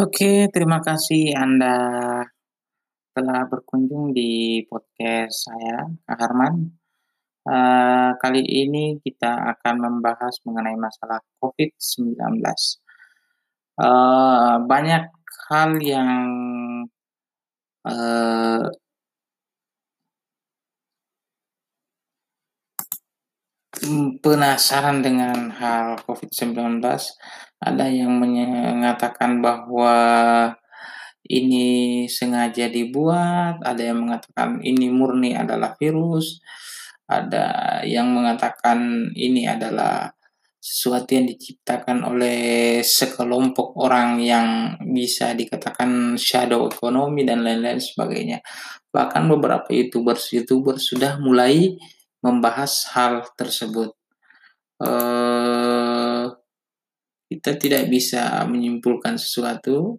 Oke, terima kasih Anda telah berkunjung di podcast saya, Kak Harman. Eee, kali ini kita akan membahas mengenai masalah Covid-19. Eee, banyak hal yang, eee penasaran dengan hal Covid-19. Ada yang mengatakan bahwa ini sengaja dibuat, ada yang mengatakan ini murni adalah virus, ada yang mengatakan ini adalah sesuatu yang diciptakan oleh sekelompok orang yang bisa dikatakan shadow economy dan lain-lain sebagainya. Bahkan beberapa YouTubers-YouTubers sudah mulai membahas hal tersebut. Eee, kita tidak bisa menyimpulkan sesuatu